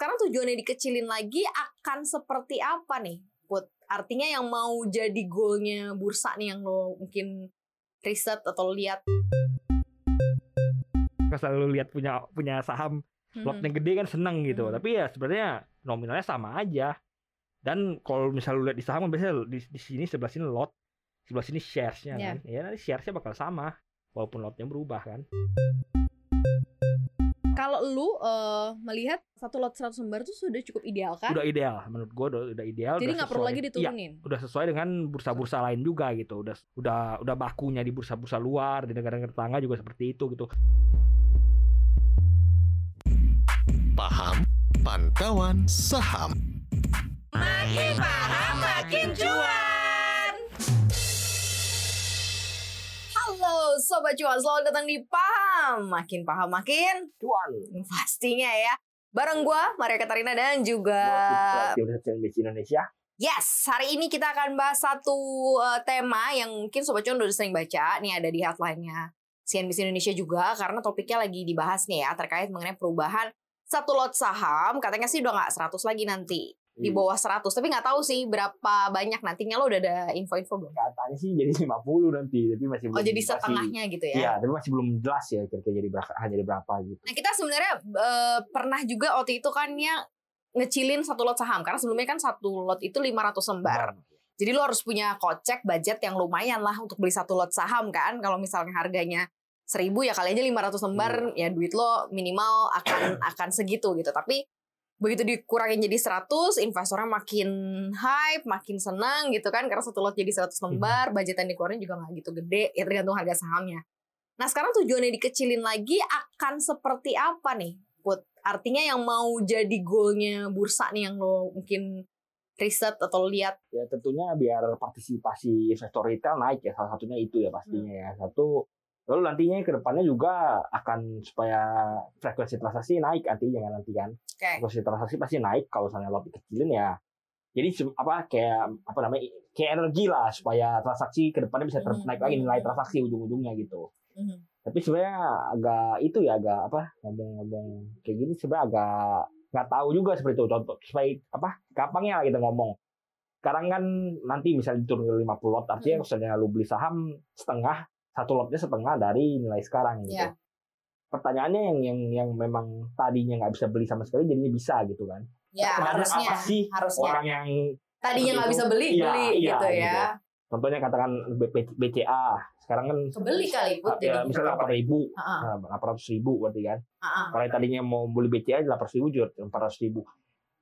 sekarang tujuannya dikecilin lagi akan seperti apa nih? Put, artinya yang mau jadi goalnya bursa nih yang lo mungkin riset atau lihat? selalu lihat punya punya saham Hmm. lotnya gede kan seneng gitu Hmm. tapi ya sebenarnya nominalnya sama aja dan kalau misal lu lihat di saham kan biasanya di, di sini sebelah sini lot sebelah sini sharesnya Iya. kan ya nanti sharesnya bakal sama walaupun lotnya berubah kan Kalau lu eh, melihat satu lot 100 lembar itu sudah cukup ideal kan? udah ideal menurut gua udah, udah ideal Jadi nggak perlu lagi Iya, diturunin. udah sesuai dengan bursa-bursa lain juga gitu udah udah udah bakunya di bursa-bursa luar di negara-negara tetangga juga seperti itu gitu Paham Pantauan Saham Makin paham makin cuan. Halo sobat cuan, selamat datang di Paham. Makin paham makin cuan pastinya ya. Bareng gua Maria Katarina dan juga CNBC Indonesia Yes, hari ini kita akan bahas satu uh, tema yang mungkin Sobat Cuan udah sering baca. Nih ada di headline-nya CNBC Indonesia juga karena topiknya lagi dibahas nih ya terkait mengenai perubahan satu lot saham. Katanya sih udah nggak 100 lagi nanti. Di Iya. bawah 100. Tapi nggak tahu sih berapa banyak nantinya lo udah ada info-info belum? katanya sih jadi 50 nanti tapi masih belum Oh jadi masih- setengahnya gitu ya? Iya, tapi masih belum jelas ya kira-kira jadi berapa jadi berapa gitu. Nah kita sebenarnya eh, pernah juga waktu itu kan ya ngecilin satu lot saham karena sebelumnya kan satu lot itu 500 lembar. Jadi lo harus punya kocek budget yang lumayan lah untuk beli satu lot saham kan. Kalau misalnya harganya seribu ya kali aja 500 lembar ya duit lo minimal akan akan segitu gitu. Tapi begitu dikurangin jadi 100, investornya makin hype, makin senang gitu kan karena satu lot jadi 100 lembar, budget yang dikeluarin juga nggak gitu gede, ya tergantung harga sahamnya. Nah, sekarang tujuannya dikecilin lagi akan seperti apa nih? Put, artinya yang mau jadi goalnya bursa nih yang lo mungkin riset atau lihat Ya tentunya biar partisipasi investor retail naik ya salah satunya itu ya pastinya ya. Satu lalu nantinya ke depannya juga akan supaya frekuensi transaksi naik nantinya kan nanti kan. Oke. Frekuensi transaksi pasti naik kalau misalnya lot dikecilin ya. Jadi apa kayak apa namanya kayak energi lah supaya transaksi ke depannya bisa ter- Hmm. naik lagi nilai transaksi ujung-ujungnya gitu. Mhm. tapi sebenarnya agak itu ya agak apa ngomong-ngomong kayak gini sebenarnya agak nggak tahu juga seperti itu contoh supaya apa gampangnya lah kita ngomong sekarang kan nanti misalnya diturun ke 50 lot artinya Hmm. misalnya lu beli saham setengah satu lotnya setengah dari nilai sekarang gitu Iya. pertanyaannya yang yang yang memang tadinya nggak bisa beli sama sekali jadinya bisa gitu kan Ya Sebenarnya harusnya, apa sih harusnya. orang yang Tadinya nggak itu, bisa beli, iya, beli iya, gitu ya. gitu. contohnya katakan BCA sekarang kan Kebeli kali, Put, ya, jadi. misalnya delapan ribu Heeh, delapan ratus ribu berarti kan heeh. kalau yang tadinya mau beli BCA delapan ratus ribu jual empat ratus ribu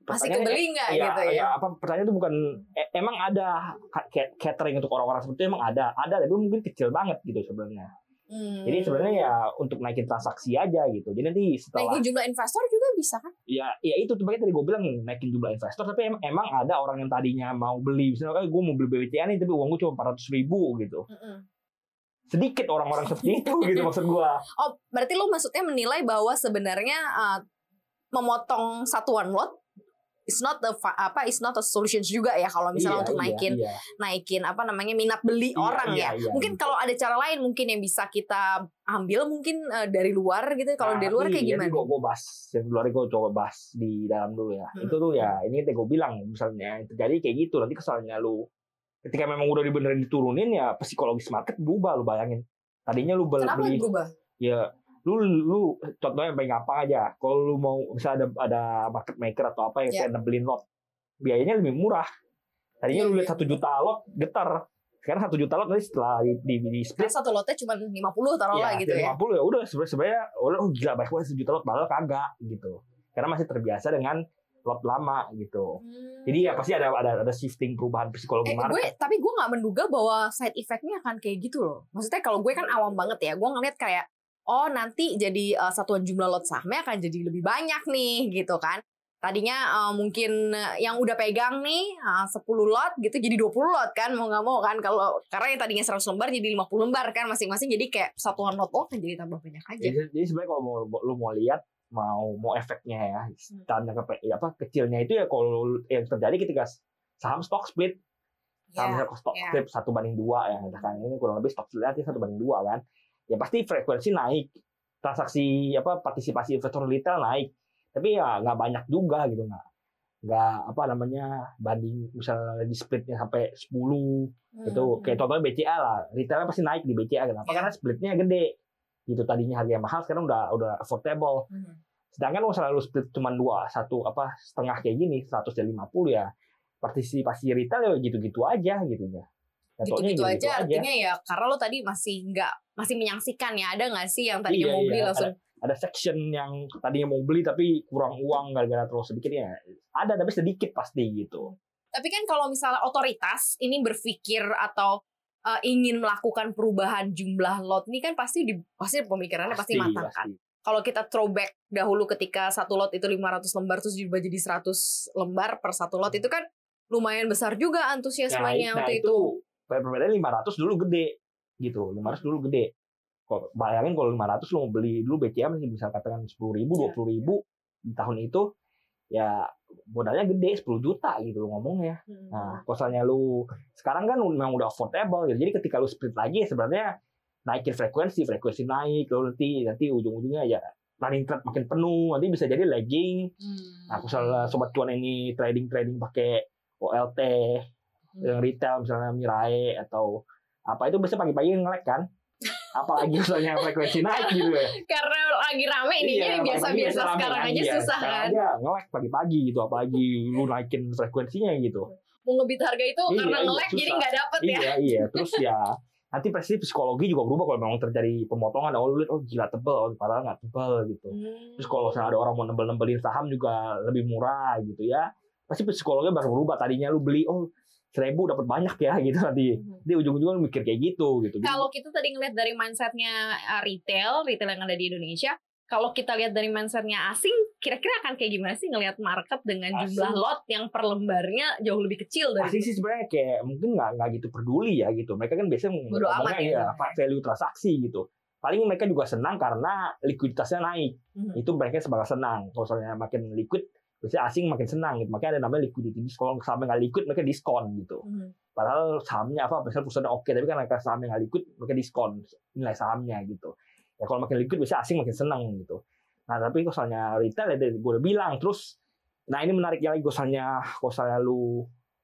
Masih kebeli nggak ya, gitu ya? apa pertanyaan itu bukan e- emang ada catering untuk orang-orang seperti itu emang ada ada tapi mungkin kecil banget gitu sebenarnya Hmm. jadi sebenarnya ya untuk naikin transaksi aja gitu jadi nanti setelah Naikin jumlah investor juga bisa kan? ya ya itu tuh makanya tadi gue bilang naikin jumlah investor tapi em- emang ada orang yang tadinya mau beli misalnya gue mau beli BCA nih tapi uang gue cuma empat ratus ribu gitu Mm-mm. sedikit orang-orang seperti itu gitu maksud gue Oh, berarti lo maksudnya menilai bahwa sebenarnya uh, memotong satuan lot is not the apa is not a solution juga ya kalau misalnya Iya, untuk iya, naikin iya. naikin apa namanya minat beli Iya, orang iya, ya. iya, mungkin gitu. kalau ada cara lain mungkin yang bisa kita ambil mungkin uh, dari luar gitu. Kalau dari luar kayak gimana? Gue gue bahas yang luar gue coba bahas di dalam dulu ya. Hmm. Itu tuh ya ini yang gue bilang misalnya terjadi kayak gitu nanti kesannya lu ketika memang udah dibenerin diturunin ya psikologis market berubah lu bayangin. Tadinya lu beli, Kenapa beli berubah? ya lu lu contohnya yang paling gampang aja. Kalau lu mau misalnya ada ada market maker atau apa yang Ya. kayak nebelin lot biayanya lebih murah. Tadinya Iya, lu iya. lihat satu juta lot getar. Sekarang satu juta lot nanti setelah di, di, di split satu lotnya cuma 50 taruhlah gitu ya. 50 ya udah sebenarnya sebenarnya udah oh, gila banyak banget sejuta lot padahal kagak gitu. Karena masih terbiasa dengan lot lama gitu. Hmm. Jadi ya pasti ada ada ada shifting perubahan psikologi Eh, gue market. tapi gue nggak menduga bahwa side effectnya akan kayak gitu loh. Maksudnya kalau gue kan awam banget ya, gue ngeliat kayak oh nanti jadi uh, satuan jumlah lot sahamnya akan jadi lebih banyak nih gitu kan. Tadinya uh, mungkin yang udah pegang nih uh, 10 lot gitu jadi 20 lot kan mau nggak mau kan kalau karena yang tadinya 100 lembar jadi 50 lembar kan masing-masing jadi kayak satuan lot lo kan jadi tambah banyak aja. Jadi, jadi sebenarnya kalau mau lu mau lihat mau mau efeknya ya Hmm. tanda ke ya apa kecilnya itu ya kalau yang terjadi ketika saham stock split saham Ya, stock ya. split satu banding dua ya katakan ini kurang lebih stock split satu banding dua kan ya pasti frekuensi naik. Transaksi apa partisipasi investor retail naik. Tapi ya nggak banyak juga gitu nggak nggak apa namanya banding misalnya di splitnya sampai 10 itu Hmm. kayak contohnya BCA lah. Retailnya pasti naik di BCA kenapa Iya. karena splitnya gede. Gitu tadinya harganya mahal sekarang udah udah affordable. Hmm. sedangkan kalau selalu split cuma dua satu apa setengah kayak gini 150 ya partisipasi retail ya gitu-gitu aja gitu ya gitu-gitu aja artinya ya karena lo tadi masih nggak masih menyaksikan ya ada nggak sih yang tadinya Iya, mau beli iya, langsung? ada section yang tadinya mau beli tapi kurang uang gara-gara terlalu sedikit ya ada tapi sedikit pasti gitu. Tapi kan kalau misalnya otoritas ini berpikir atau uh, ingin melakukan perubahan jumlah lot ini kan pasti di pasti pemikirannya pasti, matang kan. Kalau kita throwback dahulu ketika satu lot itu 500 lembar terus diubah jadi 100 lembar per satu lot itu kan lumayan besar juga antusiasmenya nah, waktu itu. itu. Perbedaannya 500 dulu gede gitu 500 dulu gede kok bayangin kalau 500 lo mau beli dulu BCA masih bisa katakan 10 ribu Iya. 20 ribu di tahun itu ya modalnya gede 10 juta gitu lo ngomongnya Hmm. Nah, kosalnya lu sekarang kan memang udah affordable gitu. Jadi ketika lu split lagi sebenarnya naikin frekuensi, frekuensi naik, lalu nanti nanti ujung-ujungnya ya running trade makin penuh, nanti bisa jadi lagging. Hmm. Nah, misalnya sobat cuan ini trading trading pakai OLT. Yang retail misalnya Mirai atau apa itu biasa pagi-pagi nge-lag kan? Apalagi misalnya frekuensi naik gitu ya. Karena lagi rame ini Iya, jadi biasa-biasa sekarang kan, aja iya. susah Sekarang kan. aja nge-lag pagi-pagi gitu, apalagi lu naikin frekuensinya gitu. Mau ngebit harga itu Iya, karena iya, nge-lag jadi nggak dapet ya. Iya iya terus ya nanti pasti psikologi juga berubah kalau memang terjadi pemotongan oh lu lihat oh gila tebel oh padahal nggak tebel gitu Hmm. terus kalau misalnya ada orang mau nembel-nembelin saham juga lebih murah gitu ya pasti psikologinya bakal berubah tadinya lu beli oh seribu dapat banyak ya gitu nanti Hmm. dia ujung-ujungnya mikir kayak gitu gitu Kalau kita tadi ngeliat dari mindsetnya uh, retail, retail yang ada di Indonesia, kalau kita lihat dari mindsetnya asing, kira-kira akan kayak gimana sih ngelihat market dengan Asing. jumlah lot yang per lembarnya jauh lebih kecil dari Asing sih sebenarnya kayak mungkin nggak nggak gitu peduli ya gitu. Mereka kan biasanya Bodo amat ya. ya value transaksi gitu. Paling mereka juga senang karena likuiditasnya naik. Mhm. Itu mereka sebagai senang. Kalau misalnya makin liquid, biasanya asing makin senang gitu. Makanya ada namanya liquidity diskon. Kalau sahamnya nggak liquid, mereka diskon gitu. Mhm. Padahal sahamnya apa, misalnya perusahaan oke, tapi kan mereka sahamnya nggak liquid, mereka diskon nilai sahamnya gitu. Ya kalau makin liquid, biasanya asing makin senang gitu. Nah tapi kalau misalnya retail ya gue udah bilang. Terus, nah ini menariknya lagi kalau misalnya, kalau misalnya lu,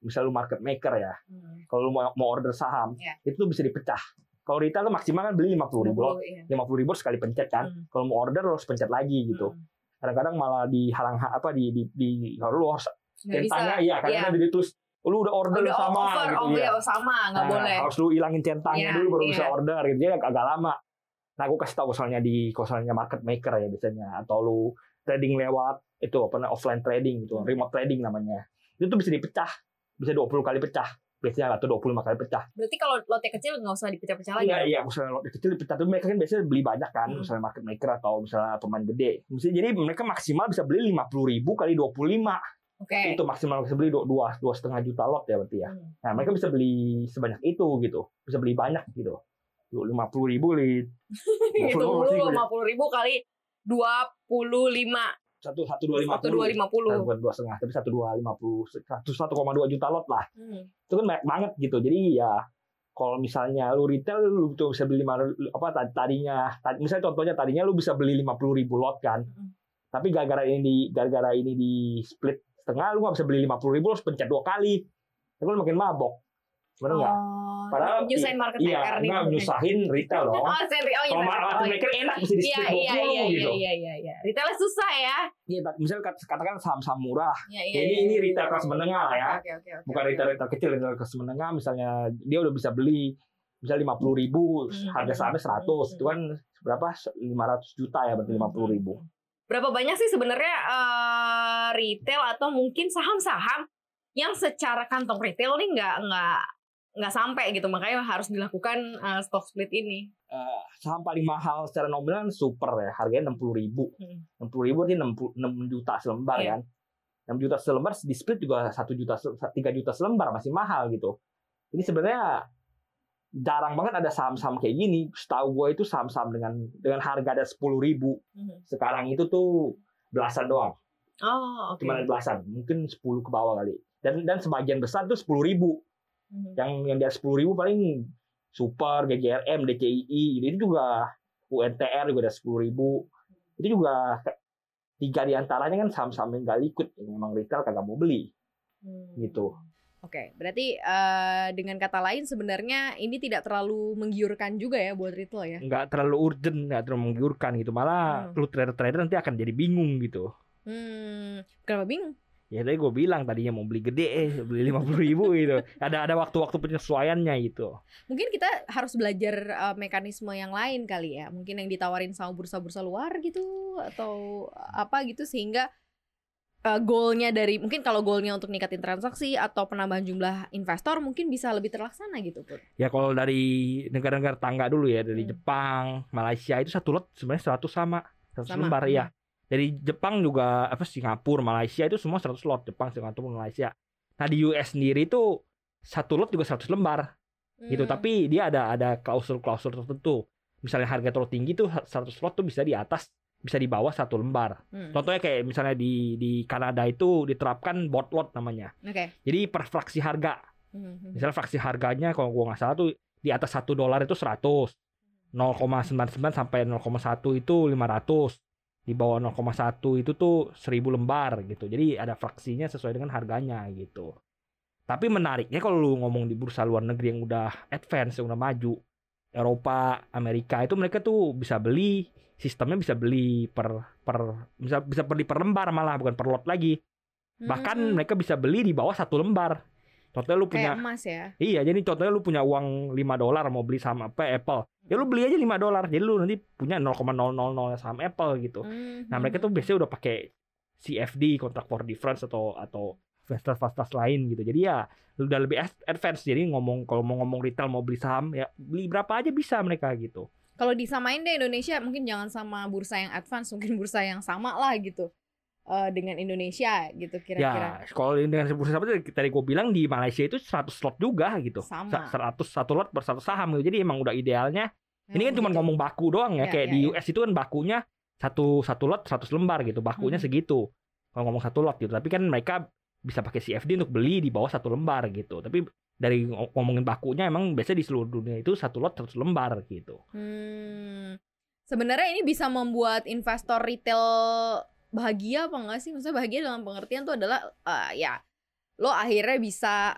misalnya lu market maker ya, Mhm. kalau lu mau, mau order saham, Iya. itu tuh bisa dipecah. Kalau retail tuh maksimal kan beli 50 ribu lot, 20, iya. 50 ribu sekali pencet kan. Hmm. Kalau mau order lu harus pencet lagi gitu. Mhm. Kadang-kadang malah dihalang apa di di, di kalau lu harus Nggak centangnya iya kadang-kadang Iya. jadi terus lu udah order Udah sama over, gitu oh ya. iya, sama, nggak Nah, boleh. Harus lu ilangin centangnya Iya, dulu baru iya. bisa order gitu. Jadi agak, agak lama. Nah, aku kasih tahu misalnya di misalnya market maker ya biasanya atau lu trading lewat itu apa offline trading gitu, Hmm. remote trading namanya. Itu tuh bisa dipecah. Bisa 20 kali pecah. Biasanya atau 25 kali pecah. Berarti kalau lotnya kecil nggak usah dipecah-pecah lagi. Iya, iya, misalnya lot kecil dipecah tuh mereka kan biasanya beli banyak kan, Hmm. misalnya market maker atau misalnya pemain gede. Mesti jadi mereka maksimal bisa beli 50 ribu kali 25. Oke. Itu maksimal bisa beli dua dua setengah juta lot ya berarti ya. Hmm. Nah, mereka bisa beli sebanyak itu gitu. Bisa beli banyak gitu. lima puluh ribu li Itu Dulu dulu masih lima puluh ribu kali dua puluh lima satu satu dua lima satu dua lima puluh. bukan dua setengah tapi satu dua lima puluh satu satu koma dua juta lot lah. Hmm. itu kan banyak banget gitu. Jadi ya kalau misalnya lu retail lu tuh bisa beli lima apa tadi- tadinya tadi, misalnya contohnya tadinya lu bisa beli lima puluh ribu lot kan. Mm. tapi gara-gara ini di gara-gara ini di split setengah lu nggak bisa beli lima puluh ribu lu harus pencet dua kali. Itu lu makin mabok. Benar nggak? Oh, Padahal nyusahin market iya maker nih. nggak maksudnya. nyusahin retail dong Oh, sentri. Oh, iya. kalau market maker. maker enak bisa di Iya, iya, 20 iya, iya, gitu iya, iya, iya. Retailnya susah ya. Iya, kat- katakan saham-saham murah. Iya, iya. Ya, ini iya, ini iya. retail kelas menengah lah ya. Oke, oke, oke. Bukan oke. retail retail kecil, retail kelas menengah. Misalnya dia udah bisa beli misalnya lima puluh ribu, Hmm. harga sahamnya seratus, itu kan berapa? Lima ratus juta ya, berarti lima puluh ribu. Berapa banyak sih sebenarnya eh, retail atau mungkin saham-saham yang secara kantong retail nih nggak nggak nggak sampai gitu makanya harus dilakukan eh, stock split ini. Eh, saham paling mahal secara nominal super ya, harganya enam puluh ribu. Hmm. Enam puluh ribu berarti enam juta selembar Iya. kan. 6 juta selembar di split juga satu juta tiga juta selembar masih mahal gitu. Ini sebenarnya jarang banget ada saham-saham kayak gini. Setahu gue itu saham-saham dengan dengan harga ada sepuluh ribu. Mhm. Sekarang itu tuh belasan doang, Oh, oke. cuma belasan, mungkin 10 ke bawah kali. Dan dan sebagian besar tuh sepuluh ribu. Mhm. Yang yang di atas sepuluh ribu paling super, GGRM, DCII, gitu. itu juga UNTR juga ada sepuluh ribu. Itu juga tiga di antaranya kan saham-saham yang nggak liquid yang memang retail kagak mau beli Hmm. gitu. Oke, berarti eh, dengan kata lain sebenarnya ini tidak terlalu menggiurkan juga ya buat retail ya. nggak terlalu urgent nggak terlalu menggiurkan gitu malah Hmm. lu trader-trader nanti akan jadi bingung gitu Hmm, kenapa bingung? Ya tadi gue bilang tadinya mau beli gede eh beli lima puluh ribu gitu ada ada waktu-waktu penyesuaiannya gitu Mungkin kita harus belajar eh, mekanisme yang lain kali ya. Mungkin yang ditawarin sama bursa-bursa luar gitu atau apa gitu sehingga eh, goalnya dari mungkin kalau goalnya untuk ningkatin transaksi atau penambahan jumlah investor mungkin bisa lebih terlaksana gitu pun. ya kalau dari negara-negara tangga dulu ya dari Hmm. Jepang Malaysia itu satu lot sebenarnya 100 sama 100 Sama, lembar hmm. ya dari Jepang juga apa Singapura Malaysia itu semua 100 lot Jepang Singapura Malaysia. Nah di US sendiri itu satu lot juga 100 lembar. Gitu. Hmm. tapi dia ada ada klausul-klausul tertentu. Misalnya harga terlalu tinggi tuh 100 lot tuh bisa di atas bisa di bawah satu lembar. Hmm. contohnya kayak misalnya di di Kanada itu diterapkan bot lot namanya. Oke. jadi per fraksi harga. Hmm, hmm. misalnya fraksi harganya kalau gua nggak salah tuh di atas satu dolar itu 100 0,99 sampai 0,1 itu 500 di bawah 0,1 itu tuh 1000 lembar gitu. Jadi ada fraksinya sesuai dengan harganya gitu. Tapi menariknya kalau lu ngomong di bursa luar negeri yang udah advance yang udah maju Eropa Amerika itu mereka tuh bisa beli sistemnya bisa beli per per bisa bisa beli per lembar malah bukan per lot lagi. Bahkan Hmm. mereka bisa beli di bawah satu lembar contohnya lu punya kayak emas ya. Iya, jadi contohnya lu punya uang 5 dolar mau beli saham apa Apple. Ya lu beli aja 5 dolar. Jadi lu nanti punya 0,000 saham Apple gitu. Hmm, Nah, mereka tuh biasanya udah pakai CFD, contract for difference atau atau fasilitas-fasilitas lain gitu. Jadi ya lu udah lebih ad- advance. Jadi ngomong kalau mau ngomong retail mau beli saham ya beli berapa aja bisa mereka gitu. Kalau disamain deh Indonesia mungkin jangan sama bursa yang advance, mungkin bursa yang sama lah gitu eh, dengan Indonesia gitu kira-kira. Ya, kalau dengan bursa saham itu tadi gue bilang di Malaysia itu 100 slot juga gitu. Sama. Sa- 100 satu lot per satu saham gitu. Jadi emang udah idealnya Ini kan cuma gitu. ngomong baku doang ya, Ya, kayak ya, di ya. US itu kan bakunya satu satu lot 100 lembar gitu, bakunya Hmm. segitu. Kalau ngomong satu lot gitu, tapi kan mereka bisa pakai CFD untuk beli di bawah satu lembar gitu. Tapi dari ng- ngomongin bakunya emang biasanya di seluruh dunia itu satu lot 100 lembar gitu. Hmm. Sebenarnya ini bisa membuat investor retail bahagia apa enggak sih? Maksudnya bahagia dalam pengertian tuh adalah eh, ya lo akhirnya bisa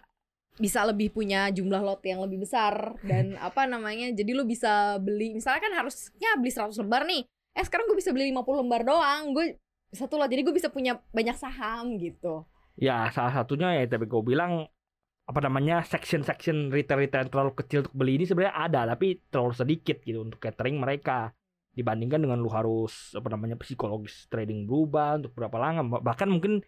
bisa lebih punya jumlah lot yang lebih besar dan apa namanya? Jadi lo bisa beli misalnya kan harusnya beli 100 lembar nih. Eh sekarang gue bisa beli 50 lembar doang. Gue satu lot. Jadi gue bisa punya banyak saham gitu. Ya salah satunya ya tapi gue bilang apa namanya section-section retail-retail yang terlalu kecil untuk beli ini sebenarnya ada tapi terlalu sedikit gitu untuk catering mereka dibandingkan dengan lu harus apa namanya psikologis trading berubah untuk berapa lama bahkan mungkin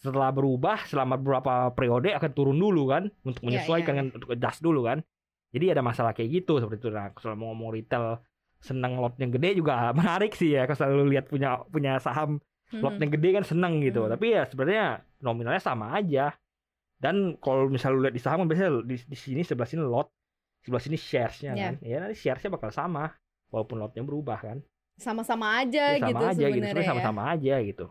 setelah berubah selama beberapa periode akan turun dulu kan untuk Iya, menyesuaikan iya. kan untuk adjust dulu kan jadi ada masalah kayak gitu seperti itu nah kalau mau ngomong retail seneng lot yang gede juga menarik sih ya kalau selalu lihat punya punya saham Hmm. lot yang gede kan seneng gitu Hmm. tapi ya sebenarnya nominalnya sama aja dan kalau misal lu lihat di saham kan biasanya di, di sini sebelah sini lot sebelah sini sharesnya Iya. kan ya nanti sharesnya bakal sama walaupun lotnya berubah kan Sama-sama aja Ya, sama gitu aja gitu sebenarnya. ya. sama-sama aja gitu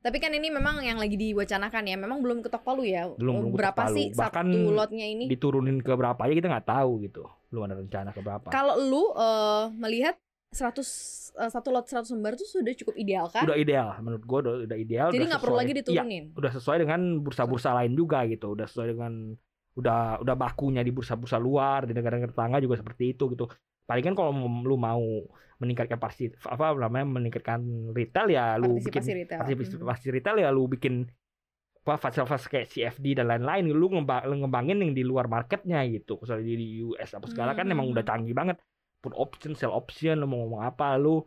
Tapi kan ini memang yang lagi diwacanakan ya, memang belum ketok palu ya. Belum, belum Berapa palu. sih Bahkan satu lotnya ini? diturunin ke berapa aja kita nggak tahu gitu belum ada rencana ke berapa Kalau lu eh, melihat 100 eh, satu lot 100 lembar itu sudah cukup ideal kan? udah ideal menurut gua udah, udah ideal Jadi nggak perlu lagi Iya, diturunin. udah sesuai dengan bursa-bursa lain juga gitu udah sesuai dengan udah udah bakunya di bursa-bursa luar di negara-negara tetangga juga seperti itu gitu paling kan kalau lu mau meningkatkan pasti apa namanya meningkatkan retail ya lu Partisipasi bikin retail. partisipasi retail ya lu bikin apa fasilitas kayak CFD dan lain-lain. Lu ngembang, lu ngembangin yang di luar marketnya gitu. Misalnya di, US apa segala kan emang udah canggih banget. Put option sell option lu mau ngomong apa lu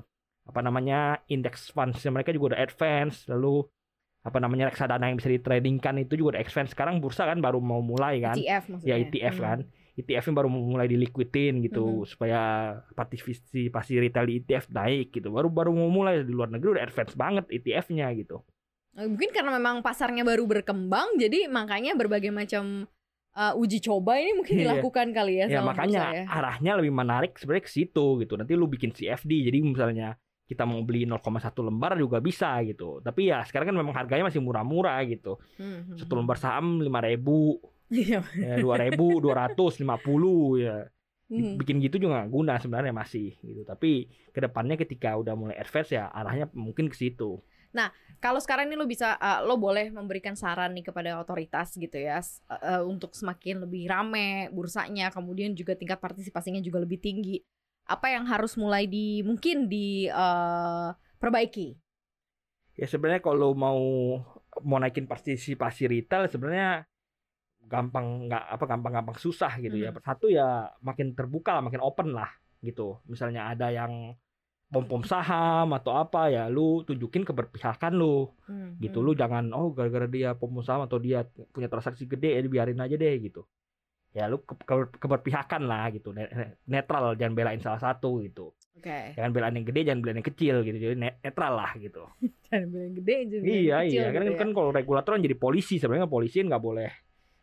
apa namanya index funds mereka juga udah advance. Lalu apa namanya reksadana yang bisa ditradingkan itu juga udah advance. Sekarang bursa kan baru mau mulai kan? ETF maksudnya. ya ETF Hmm. kan ETF nya baru mulai diliquidin gitu Mhm. supaya partisipasi retail di ETF naik gitu baru baru mau mulai di luar negeri udah advance banget ETF-nya gitu Eh, Mungkin karena memang pasarnya baru berkembang, jadi makanya berbagai macam eh, uji coba ini mungkin Iya. dilakukan kali ya, ya sama makanya bursa ya. arahnya lebih menarik sebenarnya ke situ gitu nanti lu bikin CFD jadi misalnya kita mau beli 0,1 lembar juga bisa gitu tapi ya sekarang kan memang harganya masih murah-murah gitu Hmm, hmm, satu hmm. lembar saham lima ribu Iya. ya dua ribu dua ratus lima puluh ya Hmm. bikin gitu juga guna sebenarnya masih gitu tapi ke depannya ketika udah mulai advance ya arahnya mungkin ke situ Kalau sekarang ini lo bisa uh, lo boleh memberikan saran nih kepada otoritas gitu ya uh, uh, untuk semakin lebih rame bursanya, kemudian juga tingkat partisipasinya juga lebih tinggi. Apa yang harus mulai di mungkin di uh, perbaiki? Ya sebenarnya kalau mau mau naikin partisipasi retail sebenarnya gampang nggak apa gampang-gampang susah gitu ya. Mhm. Satu ya makin terbuka lah, makin open lah gitu. Misalnya ada yang pom-pom saham atau apa ya lu tunjukin keberpihakan lu Hmm, gitu hmm. lu jangan oh gara-gara dia pom-pom saham atau dia punya transaksi gede ya biarin aja deh gitu ya lu ke- ke- keberpihakan lah gitu Ne- ne- netral jangan belain salah satu gitu Oke. jangan belain yang gede jangan belain yang kecil gitu jadi net- netral lah gitu Jangan bilang gede, jangan iya kecil iya kan gitu ya. kan kalau regulator kan jadi polisi sebenarnya polisi nggak boleh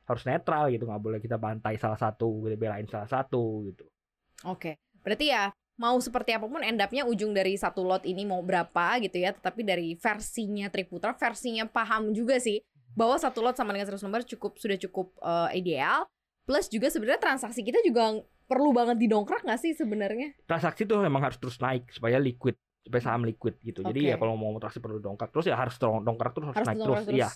harus netral gitu nggak boleh kita bantai salah satu gitu belain salah satu gitu Oke, berarti ya mau seperti apa pun end up-nya ujung dari satu lot ini mau berapa gitu ya, tetapi dari versinya Triputra, versinya paham juga sih bahwa satu lot sama dengan 100 lembar cukup sudah cukup eh, ideal. Plus juga sebenarnya transaksi kita juga perlu banget didongkrak nggak sih sebenarnya? transaksi tuh memang harus terus naik supaya liquid supaya saham liquid gitu Oke. jadi ya kalau mau transaksi perlu dongkrak terus ya harus dong- dongkrak terus harus, Harus naik didongkrak terus, iya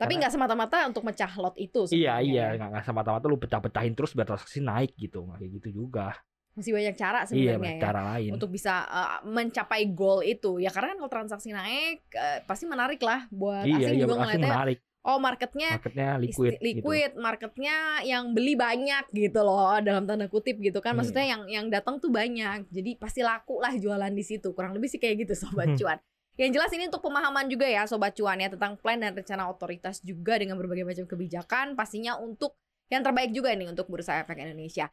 Tapi nggak semata-mata untuk mecah lot itu. Iya sebenarnya iya ya. nggak semata-mata lu pecah-pecahin terus biar transaksi naik gitu nggak kayak gitu juga Masih banyak cara iya sebenarnya banyak ya. cara lain Untuk bisa eh, mencapai goal itu ya karena kan kalau transaksi naik eh, pasti menarik lah buat iya asing iya juga asing menarik oh marketnya marketnya isti- liquid gitu. liquid marketnya yang beli banyak gitu loh dalam tanda kutip gitu kan Hmm. maksudnya yang yang datang tuh banyak jadi pasti laku lah jualan di situ kurang lebih sih kayak gitu sobat Hmm. cuan yang jelas ini untuk pemahaman juga ya sobat cuan ya tentang plan dan rencana otoritas juga dengan berbagai macam kebijakan pastinya untuk yang terbaik juga nih untuk bursa efek Indonesia.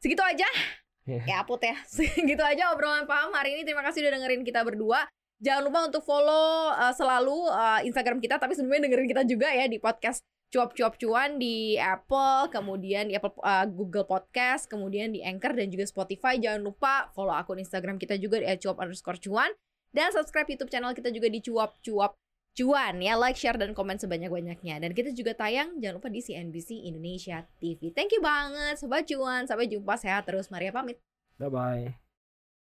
Segitu aja. Iya. ya put ya. Segitu aja obrolan paham hari ini. Terima kasih udah dengerin kita berdua. Jangan lupa untuk follow uh, selalu uh, Instagram kita, tapi sebelumnya dengerin kita juga ya di podcast cuap-cuap cuan di Apple, kemudian di Apple uh, Google Podcast, kemudian di Anchor dan juga Spotify. Jangan lupa follow akun Instagram kita juga di @cuap underscore cuan dan subscribe YouTube channel kita juga di cuap-cuap cuan ya. Like share dan komen sebanyak banyaknya dan kita juga tayang jangan lupa di CNBC Indonesia TV thank you banget sobat cuan. Sampai jumpa. Sehat terus. Maria pamit. Bye bye